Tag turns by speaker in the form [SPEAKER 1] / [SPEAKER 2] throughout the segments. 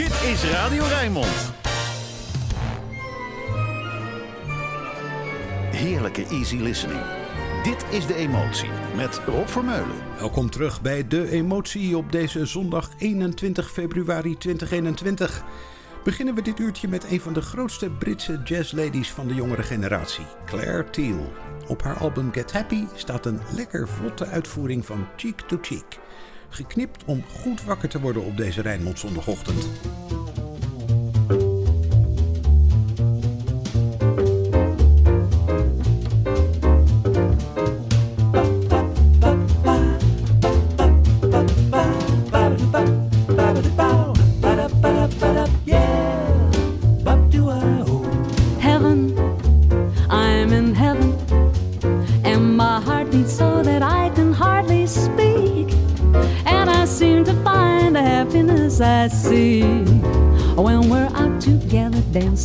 [SPEAKER 1] Dit is Radio Rijnmond. Heerlijke easy listening. Dit is De Emotie met Rob Vermeulen.
[SPEAKER 2] Welkom terug bij De Emotie op deze zondag 21 februari 2021. Beginnen we dit uurtje met een van de grootste Britse jazzladies van de jongere generatie, Claire Teal. Op haar album Get Happy staat een lekker vlotte uitvoering van Cheek to Cheek. Geknipt om goed wakker te worden op deze Rijnmond zondagochtend.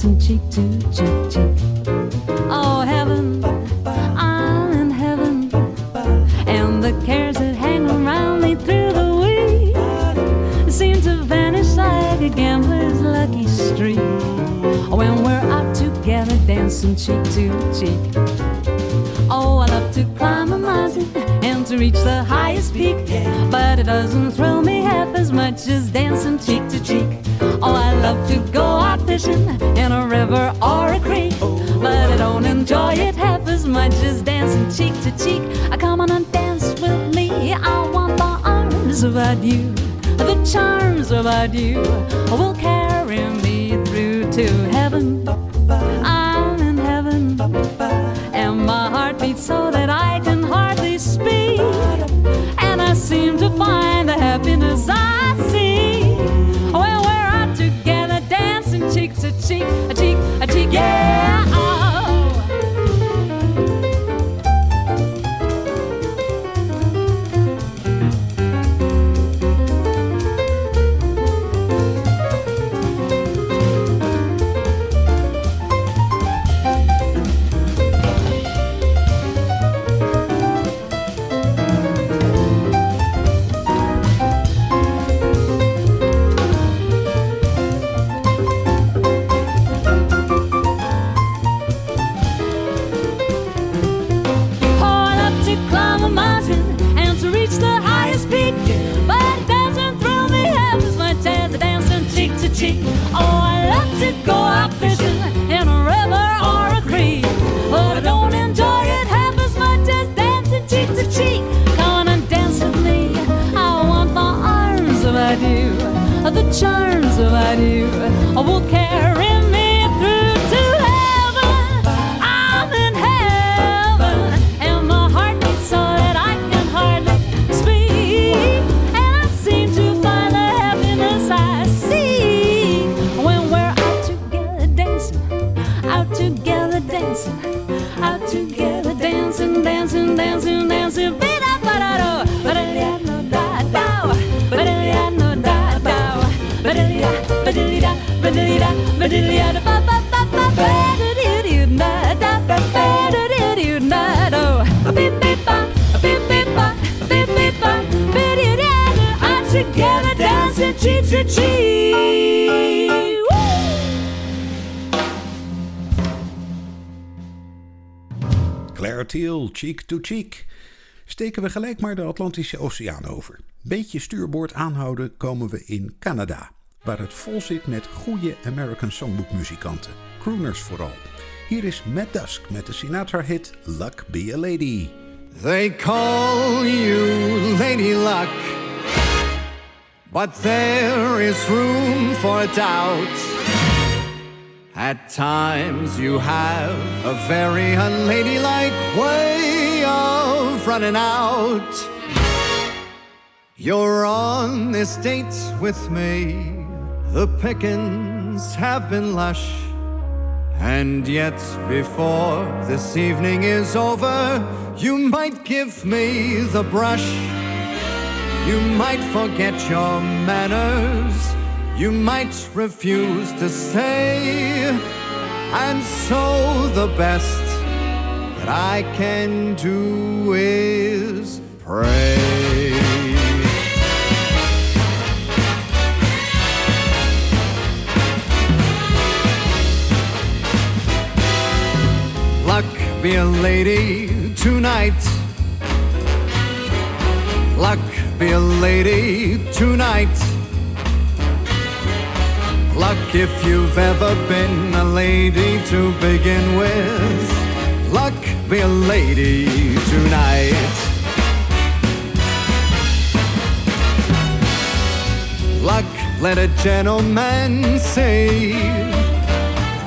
[SPEAKER 3] Dancing cheek to you will carry me through to heaven. Cheek to cheek.
[SPEAKER 2] Steken we gelijk maar de Atlantische Oceaan over. Beetje stuurboord aanhouden komen we in Canada, waar het vol zit met goede American Songbook muzikanten, crooners vooral. Hier is Matt Dusk met de Sinatra-hit Luck Be a Lady.
[SPEAKER 4] They call you Lady Luck, but there is room for doubt. At times you have a very unladylike way of running out. You're on this date with me. The pickings have been lush. And yet, before this evening is over, you might give me the brush. You might forget your manners. You might refuse to say, and so the best that I can do is pray. Luck be a lady tonight. Luck be a lady tonight. Luck if you've ever been a lady to begin with. Luck be a lady tonight. Luck, let a gentleman say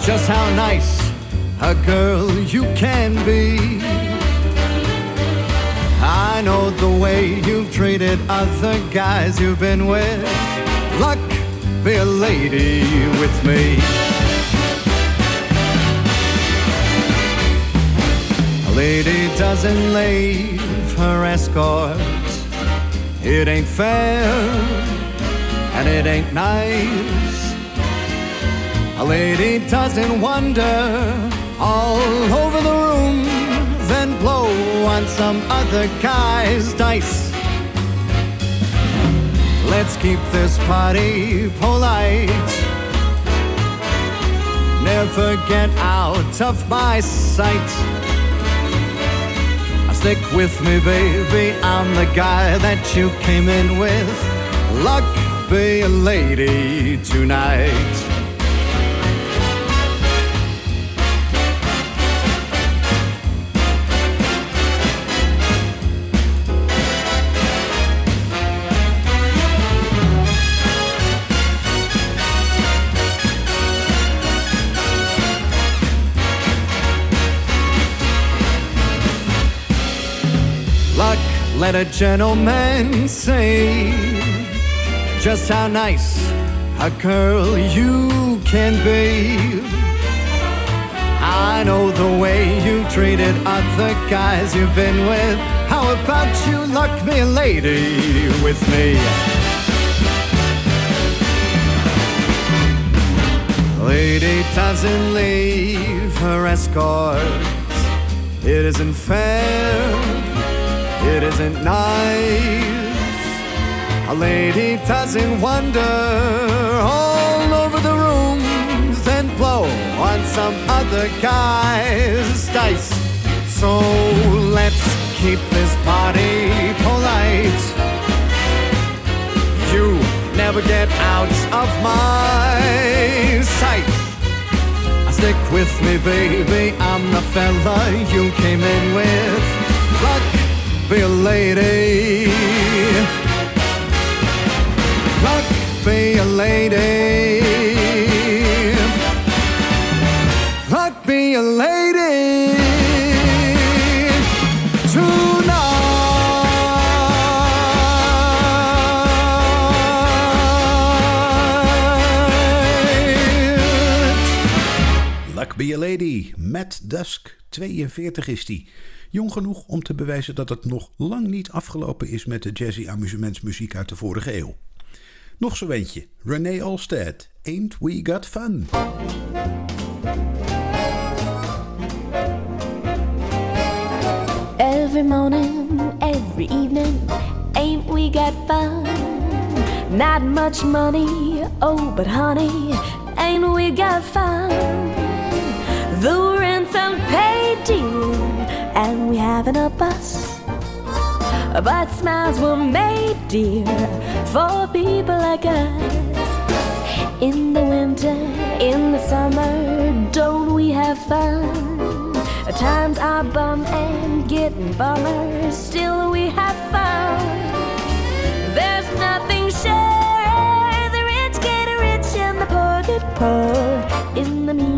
[SPEAKER 4] just how nice a girl you can be. I know the way you've treated other guys you've been with. Luck, be a lady with me. A lady doesn't leave her escort. It ain't fair and it ain't nice. A lady doesn't wander all over the room, then blow on some other guy's dice. Let's keep this party polite. Never get out of my sight. Stick with me, baby. I'm the guy that you came in with. Luck be a lady tonight. Let a gentleman say just how nice a girl you can be. I know the way you treated other guys you've been with. How about you luck me a lady with me? Lady doesn't leave her escort. It isn't fair. It isn't nice. A lady doesn't wander all over the rooms and blow on some other guy's dice. So let's keep this party polite. You never get out of my sight. Stick with me, baby. I'm the fella you came in with. Be a lady. Luck be a lady. Luck be a lady.
[SPEAKER 2] Luck Be A Lady, Matt Dusk, 42 is die. Jong genoeg om te bewijzen dat het nog lang niet afgelopen is met de jazzy amusementsmuziek uit de vorige eeuw. Nog zo eentje, Renee Olstead, Ain't We Got Fun.
[SPEAKER 5] Every morning, every evening, ain't we got fun? Not much money, oh, but honey, ain't we got fun? The rent's unpaid, dear, and we haven't a bus. But smiles were made, dear, for people like us. In the winter, in the summer, don't we have fun? Times are bum and getting bummer, still we have fun. There's nothing sure, the rich get rich and the poor get poor. In the meantime,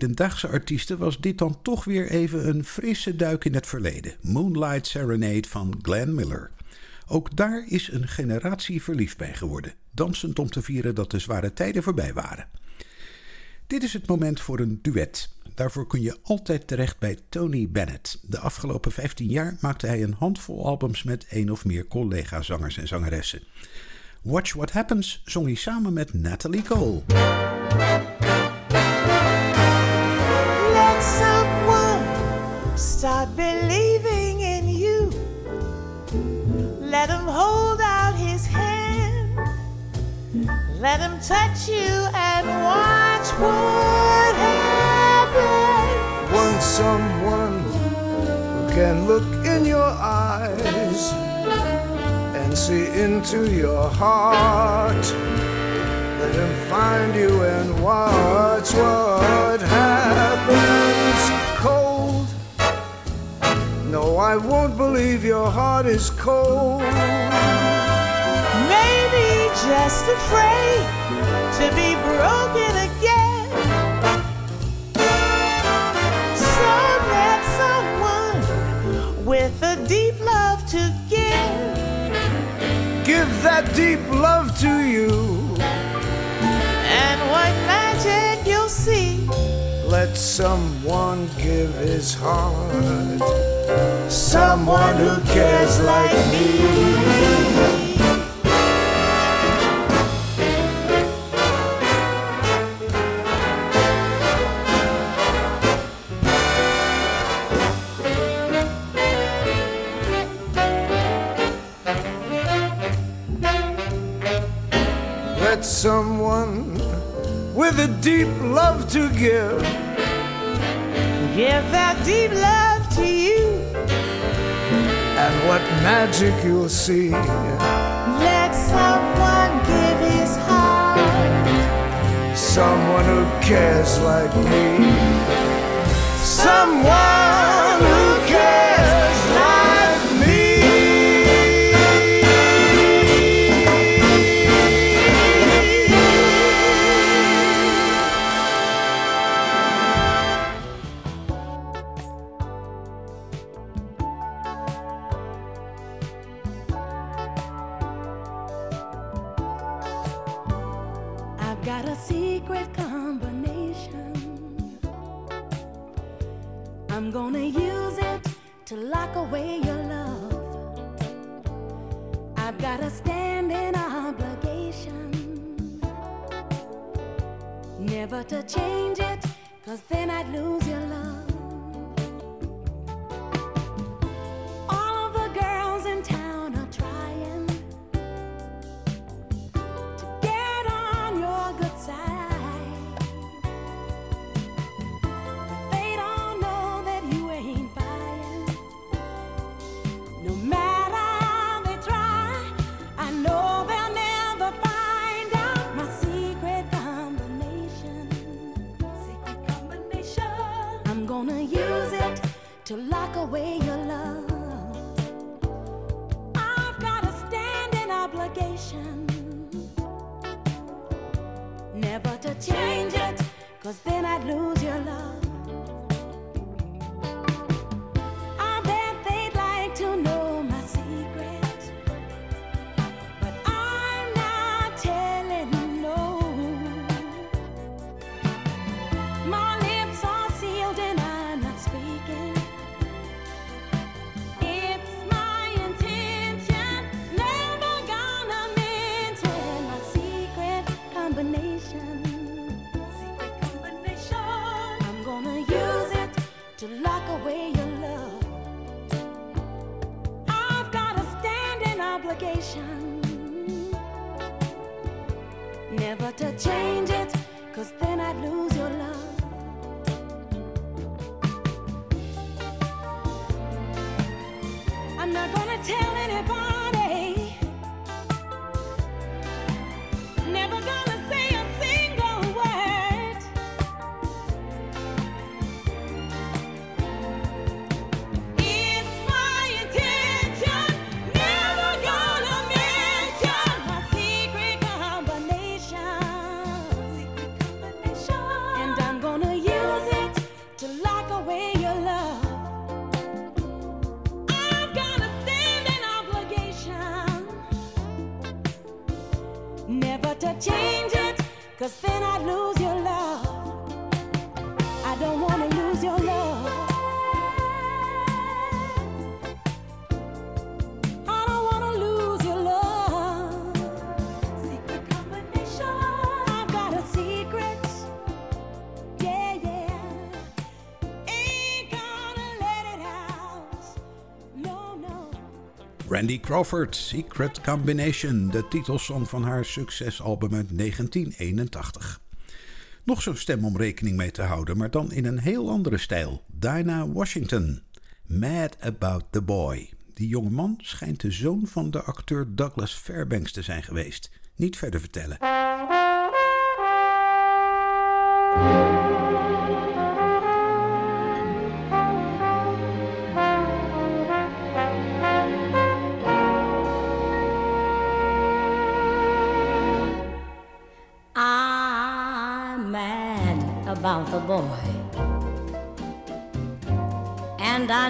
[SPEAKER 2] Hedendaagse artiesten was dit dan toch weer even een frisse duik in het verleden. Moonlight Serenade van Glenn Miller. Ook daar is een generatie verliefd bij geworden, dansend om te vieren dat de zware tijden voorbij waren. Dit is het moment voor een duet. Daarvoor kun je altijd terecht bij Tony Bennett. De afgelopen 15 jaar maakte hij een handvol albums met één of meer collega-zangers en zangeressen. Watch What Happens zong hij samen met Natalie Cole.
[SPEAKER 6] Let someone start believing in you. Let him hold out his hand. Let him touch you and watch what happens.
[SPEAKER 7] Want someone who can look in your eyes and see into your heart. Let him find you and watch what happens. No, I won't believe your heart is cold.
[SPEAKER 6] Maybe just afraid to be broken again. So let someone with a deep love to give.
[SPEAKER 7] Give that deep love to you.
[SPEAKER 6] And what magic you'll see.
[SPEAKER 7] Let someone give his heart. Someone who cares like me. Let someone with a deep love to give.
[SPEAKER 6] Give that deep love to you.
[SPEAKER 7] And what magic you'll see.
[SPEAKER 6] Let someone give his heart.
[SPEAKER 7] Someone who cares like me. Someone
[SPEAKER 2] Crawford, Secret Combination, de titelsong van haar succesalbum uit 1981. Nog zo'n stem om rekening mee te houden, maar dan in een heel andere stijl. Dinah Washington, Mad About the Boy. Die jonge man schijnt de zoon van de acteur Douglas Fairbanks te zijn geweest. Niet verder vertellen.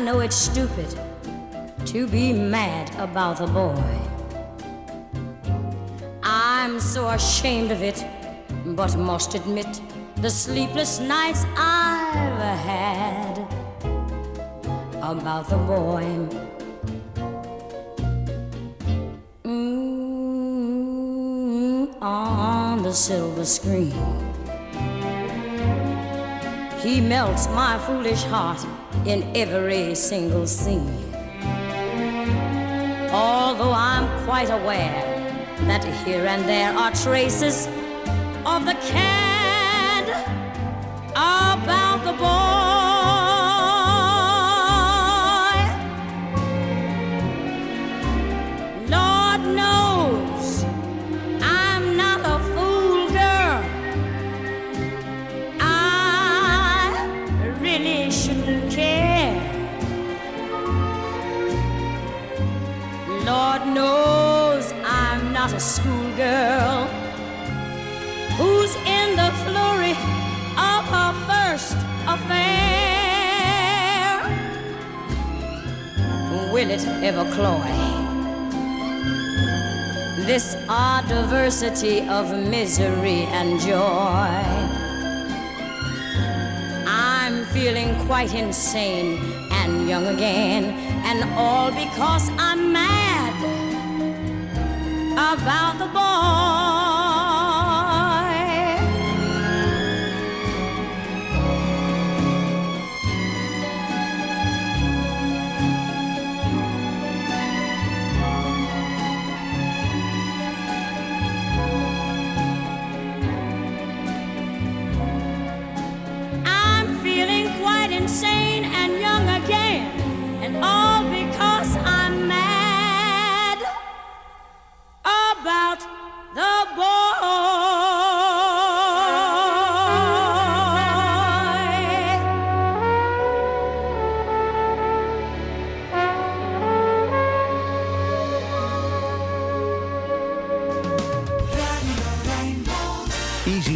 [SPEAKER 8] Know it's stupid to be mad about the boy. I'm so ashamed of it, but must admit the sleepless nights I've had about the boy. Mm, on the silver screen. He melts my foolish heart in every single scene. Although I'm quite aware that here and there are traces of the cad a schoolgirl who's in the flurry of her first affair. Will it ever cloy? This odd diversity of misery and joy. I'm feeling quite insane and young again, and all because mad about the boy.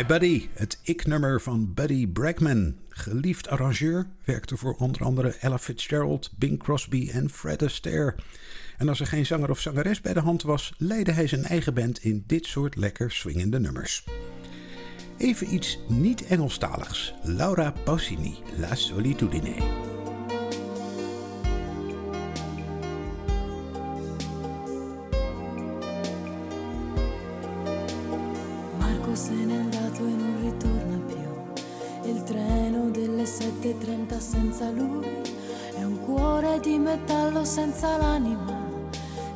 [SPEAKER 2] My Buddy, het ik-nummer van Buddy Bregman. Geliefd arrangeur, werkte voor onder andere Ella Fitzgerald, Bing Crosby en Fred Astaire. En als er geen zanger of zangeres bij de hand was, leidde hij zijn eigen band in dit soort lekker swingende nummers. Even iets niet Engelstaligs. Laura Pausini, La Solitudine.
[SPEAKER 9] Marco se n'è andato e non ritorna più. Il treno delle 7.30 senza lui è un cuore di metallo senza l'anima.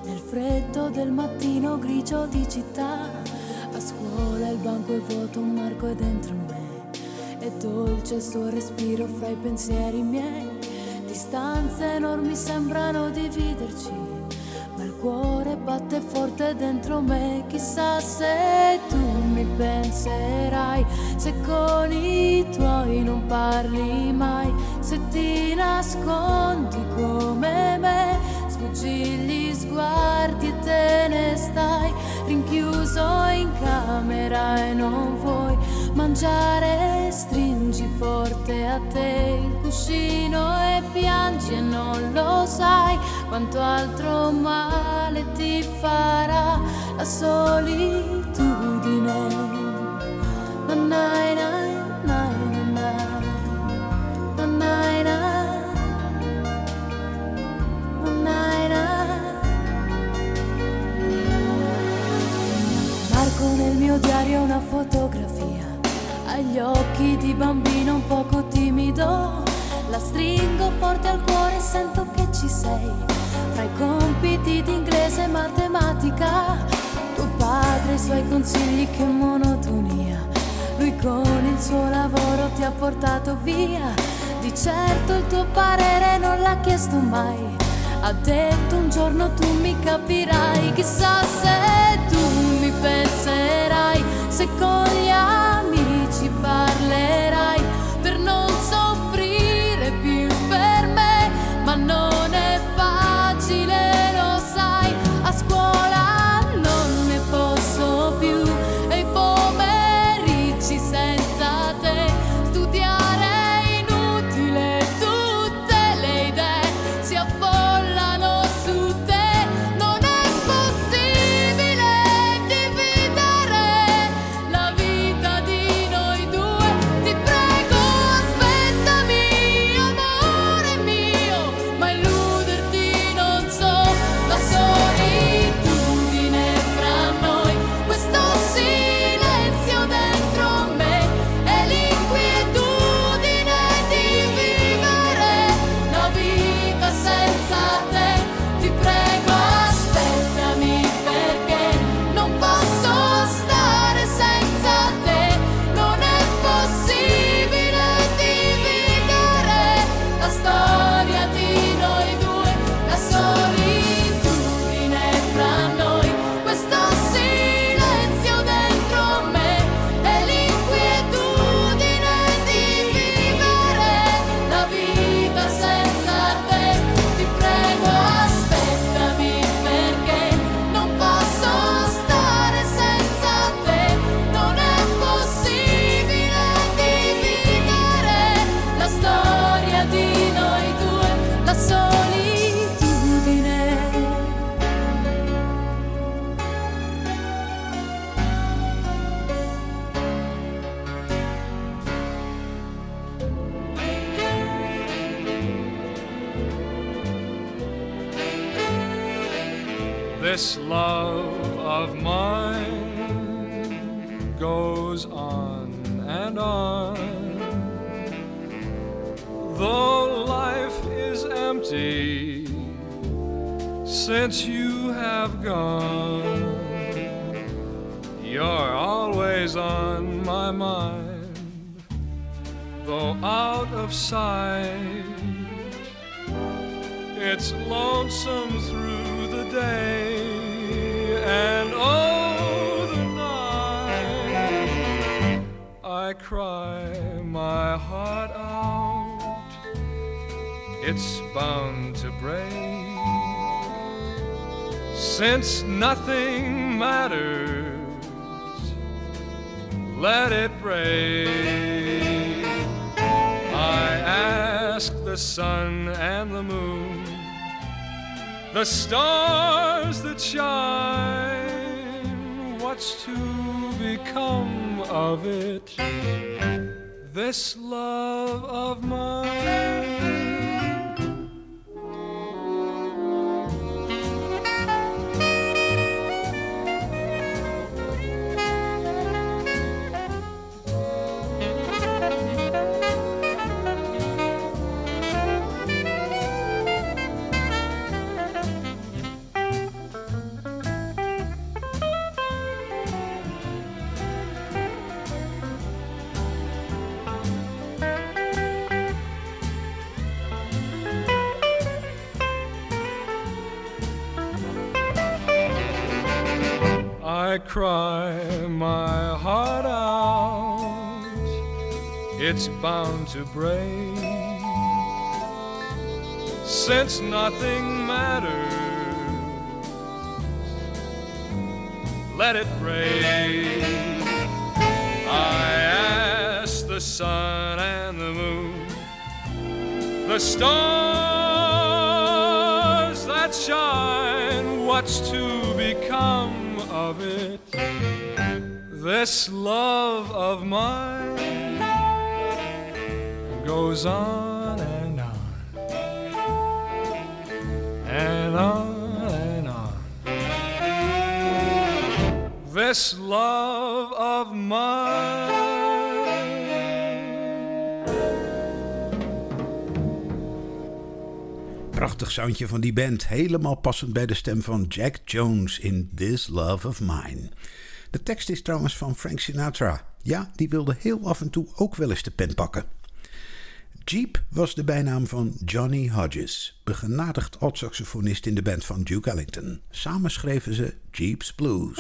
[SPEAKER 9] Nel freddo del mattino grigio di città, a scuola il banco è vuoto, un Marco è dentro me. È dolce il suo respiro fra i pensieri miei. Distanze enormi sembrano dividerci ma il cuore batte forte dentro me, chissà se tu mi penserai, se con i tuoi non parli mai, se ti nascondi come me, sfuggi gli sguardi e te ne stai, rinchiuso in camera e non vuoi mangiare, stringi forte a te il cuscino e piangi e non lo sai quanto altro male ti farà la solitudine. Na, na, na. Marco nel mio diario una fotografia, agli occhi di bambino un poco timido, la stringo forte al cuore e sento che ci sei, fra i compiti di inglese e matematica, tuo padre e i suoi consigli che monotonia, lui con il suo lavoro ti ha portato via, di certo il tuo parere non l'ha chiesto mai. Ha detto un giorno tu mi capirai, chissà se tu mi penserai, se con gli amici parlerai
[SPEAKER 10] always on my mind. Though out of sight, it's lonesome through the day and oh the night. I cry my heart out. It's bound to break. Since nothing matters, let it rain. I ask the sun and the moon, the stars that shine, what's to become of it? This love of mine. I cry my heart out, it's bound to break. Since nothing matters, let it break. I ask the sun and the moon, the stars that shine, what's to become of it? This love of mine goes on and on and on and on. This love of mine.
[SPEAKER 2] Prachtig soundje van die band, helemaal passend bij de stem van Jack Jones in This Love of Mine. De tekst is trouwens van Frank Sinatra. Ja, die wilde heel af en toe ook wel eens de pen pakken. Jeep was de bijnaam van Johnny Hodges, begenadigd alt-saxofonist in de band van Duke Ellington. Samen schreven ze Jeep's Blues.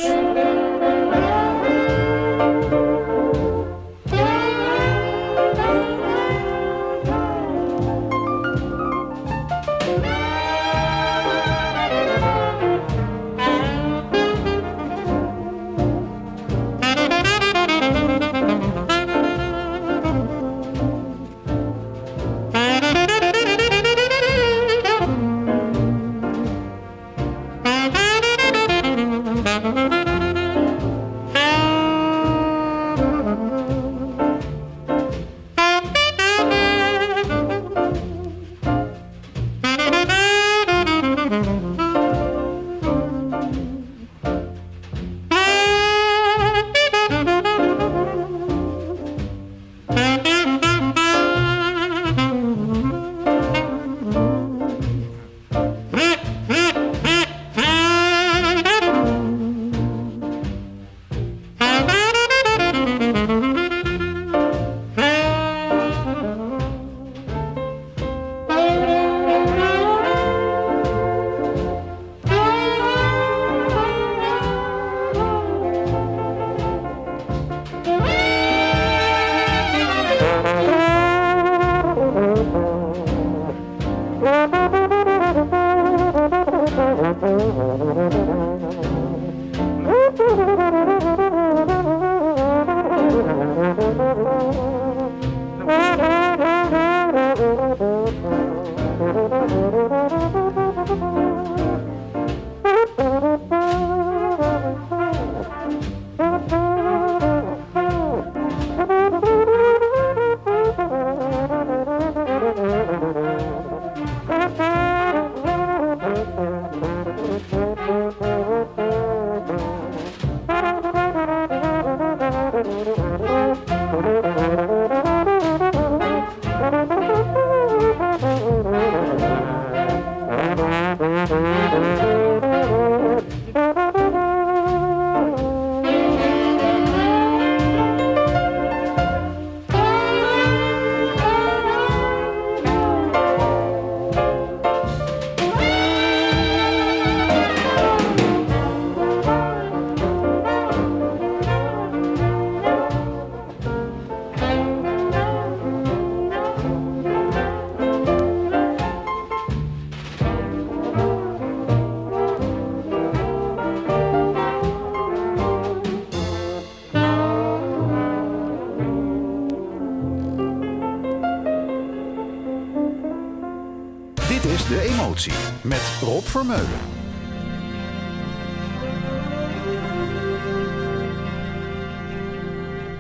[SPEAKER 1] Met Rob Vermeulen.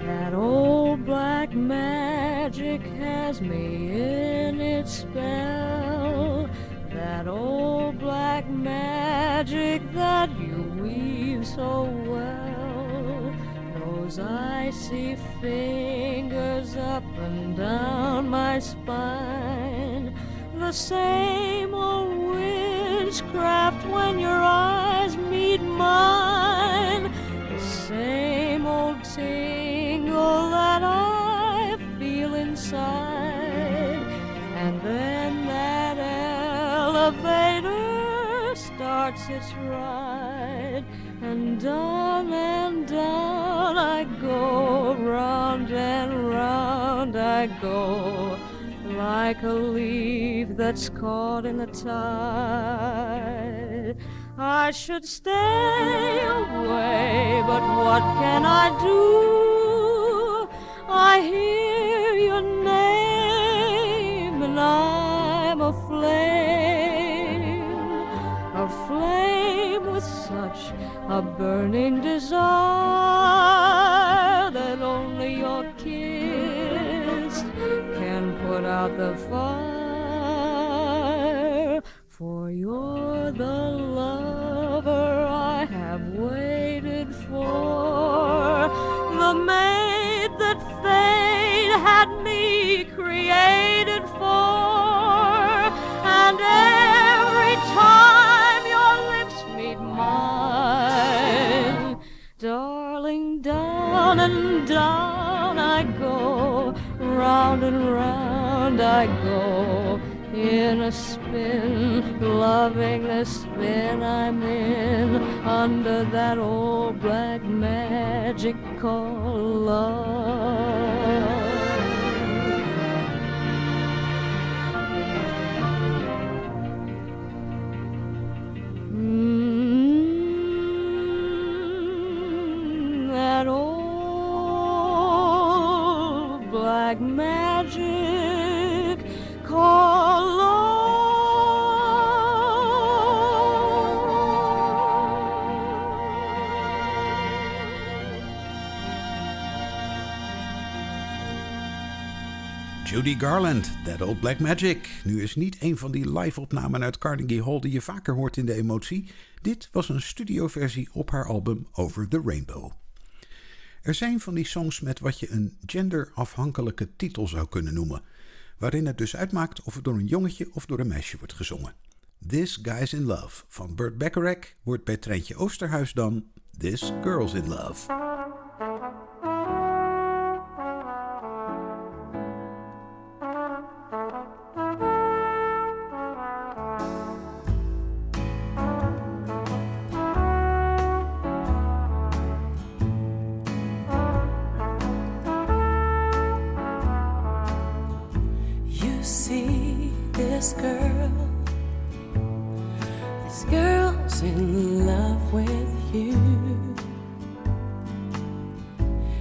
[SPEAKER 11] That old black magic has me in its spell. That old black magic that you weave so well. Those icy fingers up and down my spine. The same its ride. And down and down I go, round and round I go, like a leaf that's caught in the tide. I should stay away, but what can I do? I hear a burning desire that only your kiss can put out the fire. Loving the spin I'm in under that old black magic called love.
[SPEAKER 2] Garland, That Old Black Magic. Nu is niet een van die live-opnamen uit Carnegie Hall die je vaker hoort in de emotie. Dit was een studioversie op haar album Over the Rainbow. Er zijn van die songs met wat je een genderafhankelijke titel zou kunnen noemen, waarin het dus uitmaakt of het door een jongetje of door een meisje wordt gezongen. This Guy's in Love van Burt Bacharach wordt bij Treintje Oosterhuis dan This Girl's in Love.
[SPEAKER 7] This girl, this girl's in love with you.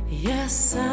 [SPEAKER 7] Yes, I'm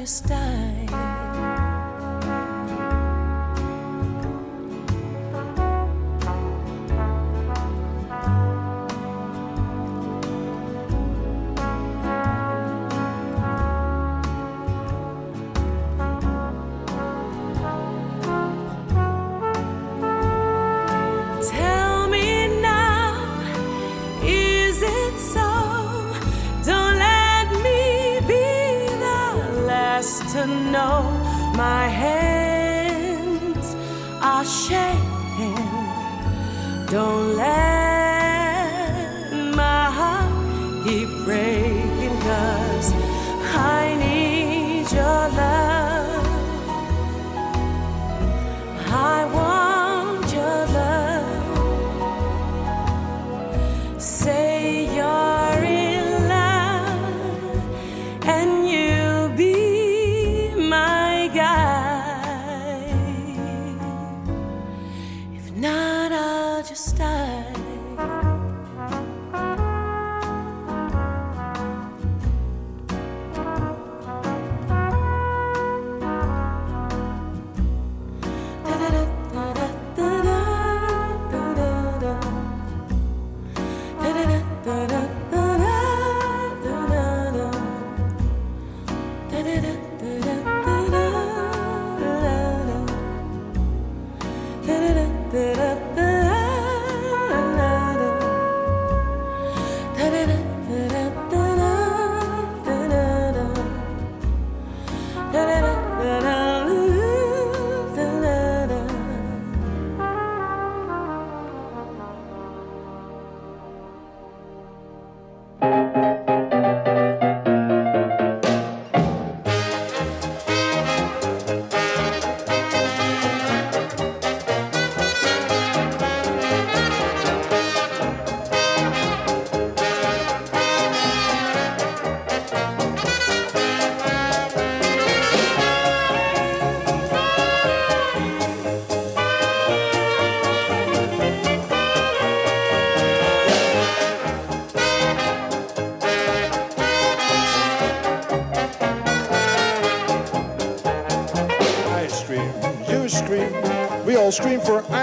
[SPEAKER 7] just died.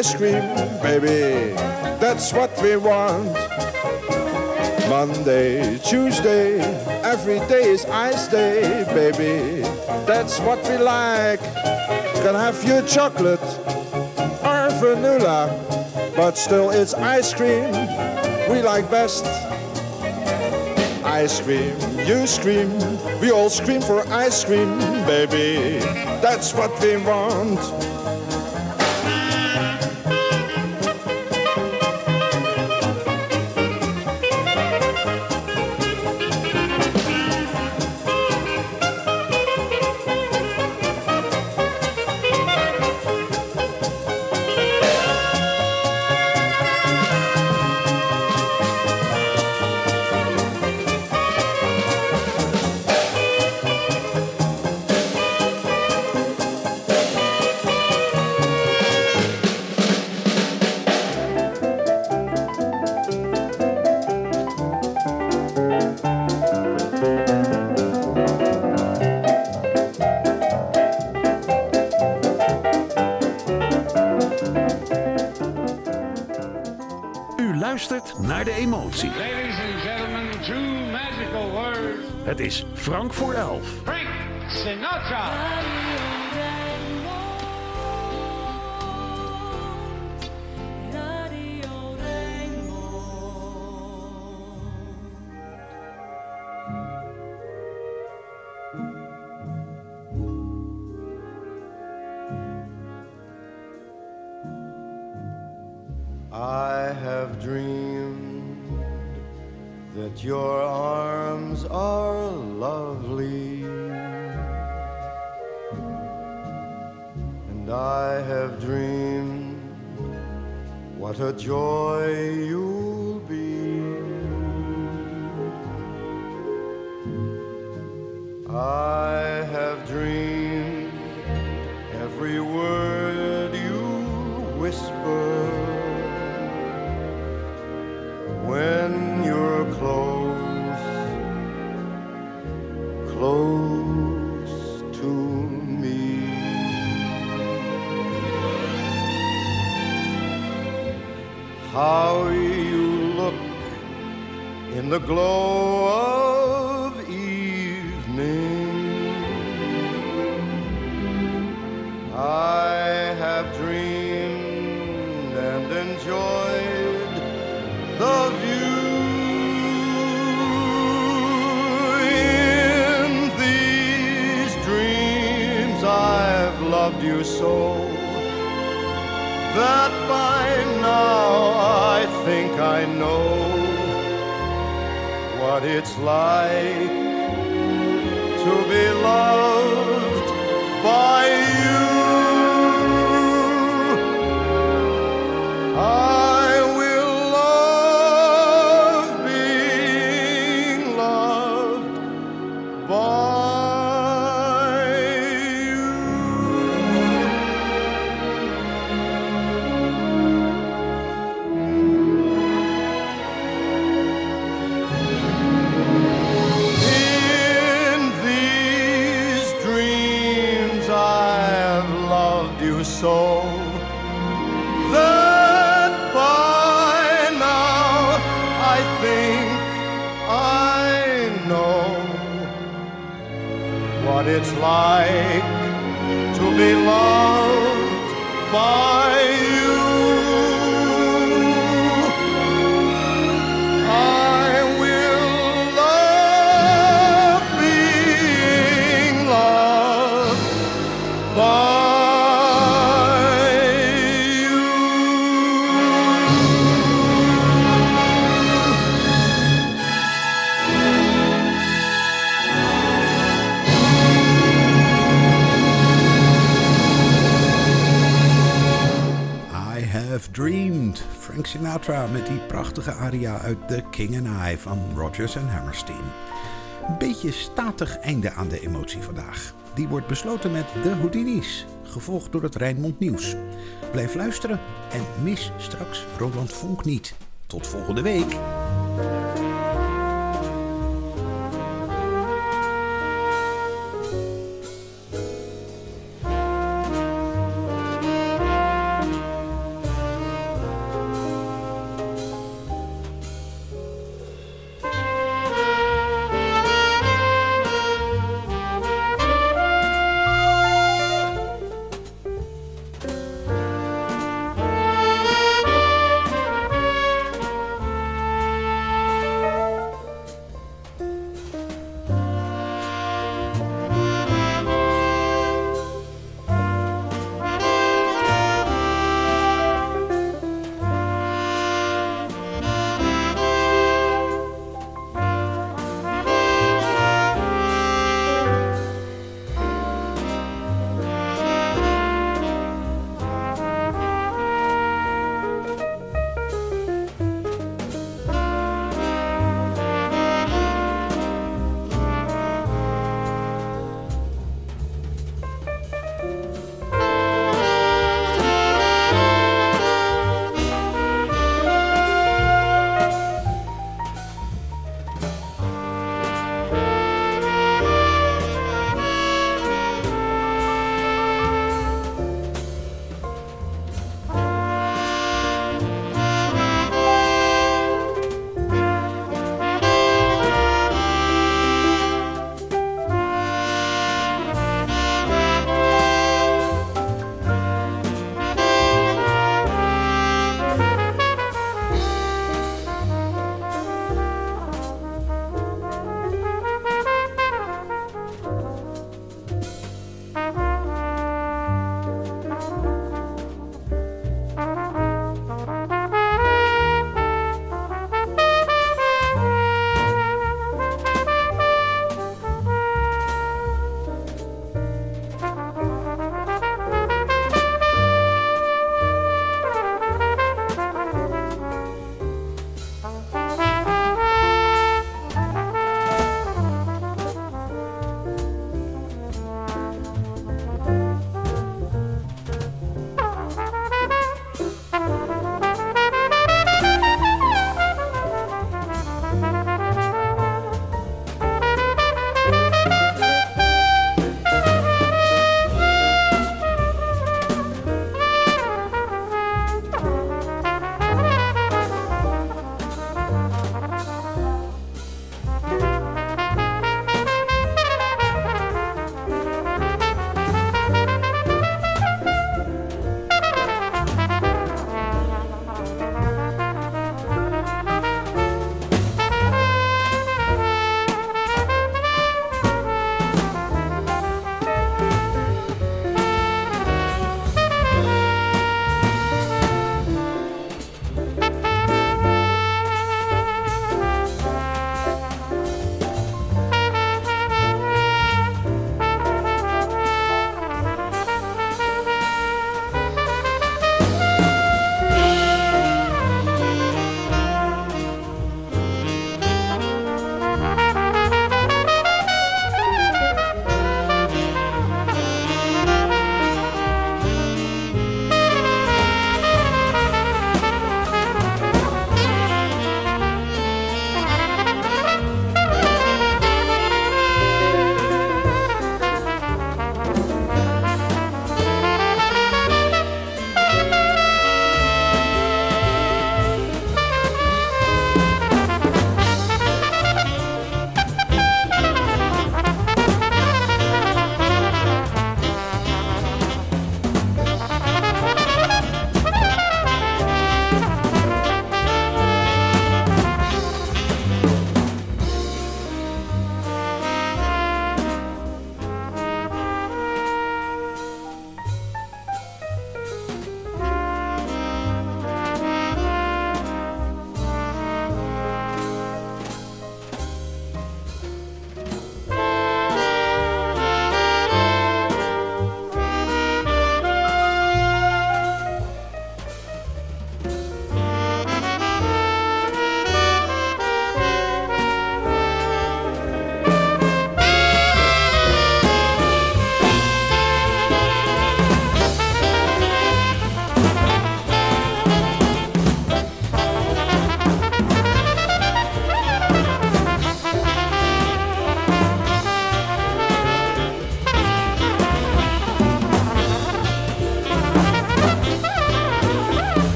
[SPEAKER 12] Ice cream, baby. That's what we want. Monday, Tuesday, every day is ice day, baby. That's what we like. Can have your chocolate or vanilla, but still it's ice cream we like best. Ice cream, you scream, we all scream for ice cream, baby. That's what we want.
[SPEAKER 1] Het is Frank voor elf.
[SPEAKER 4] Frank Sinatra. Enjoyed the view in these dreams. I've loved you so that by now I think I know what it's like to be loved like
[SPEAKER 2] Met die prachtige aria uit The King and I van Rodgers en Hammerstein. Een beetje statig einde aan de emotie vandaag. Die wordt besloten met de Houdini's, gevolgd door het Rijnmond Nieuws. Blijf luisteren en mis straks Roland Vonk niet. Tot volgende week.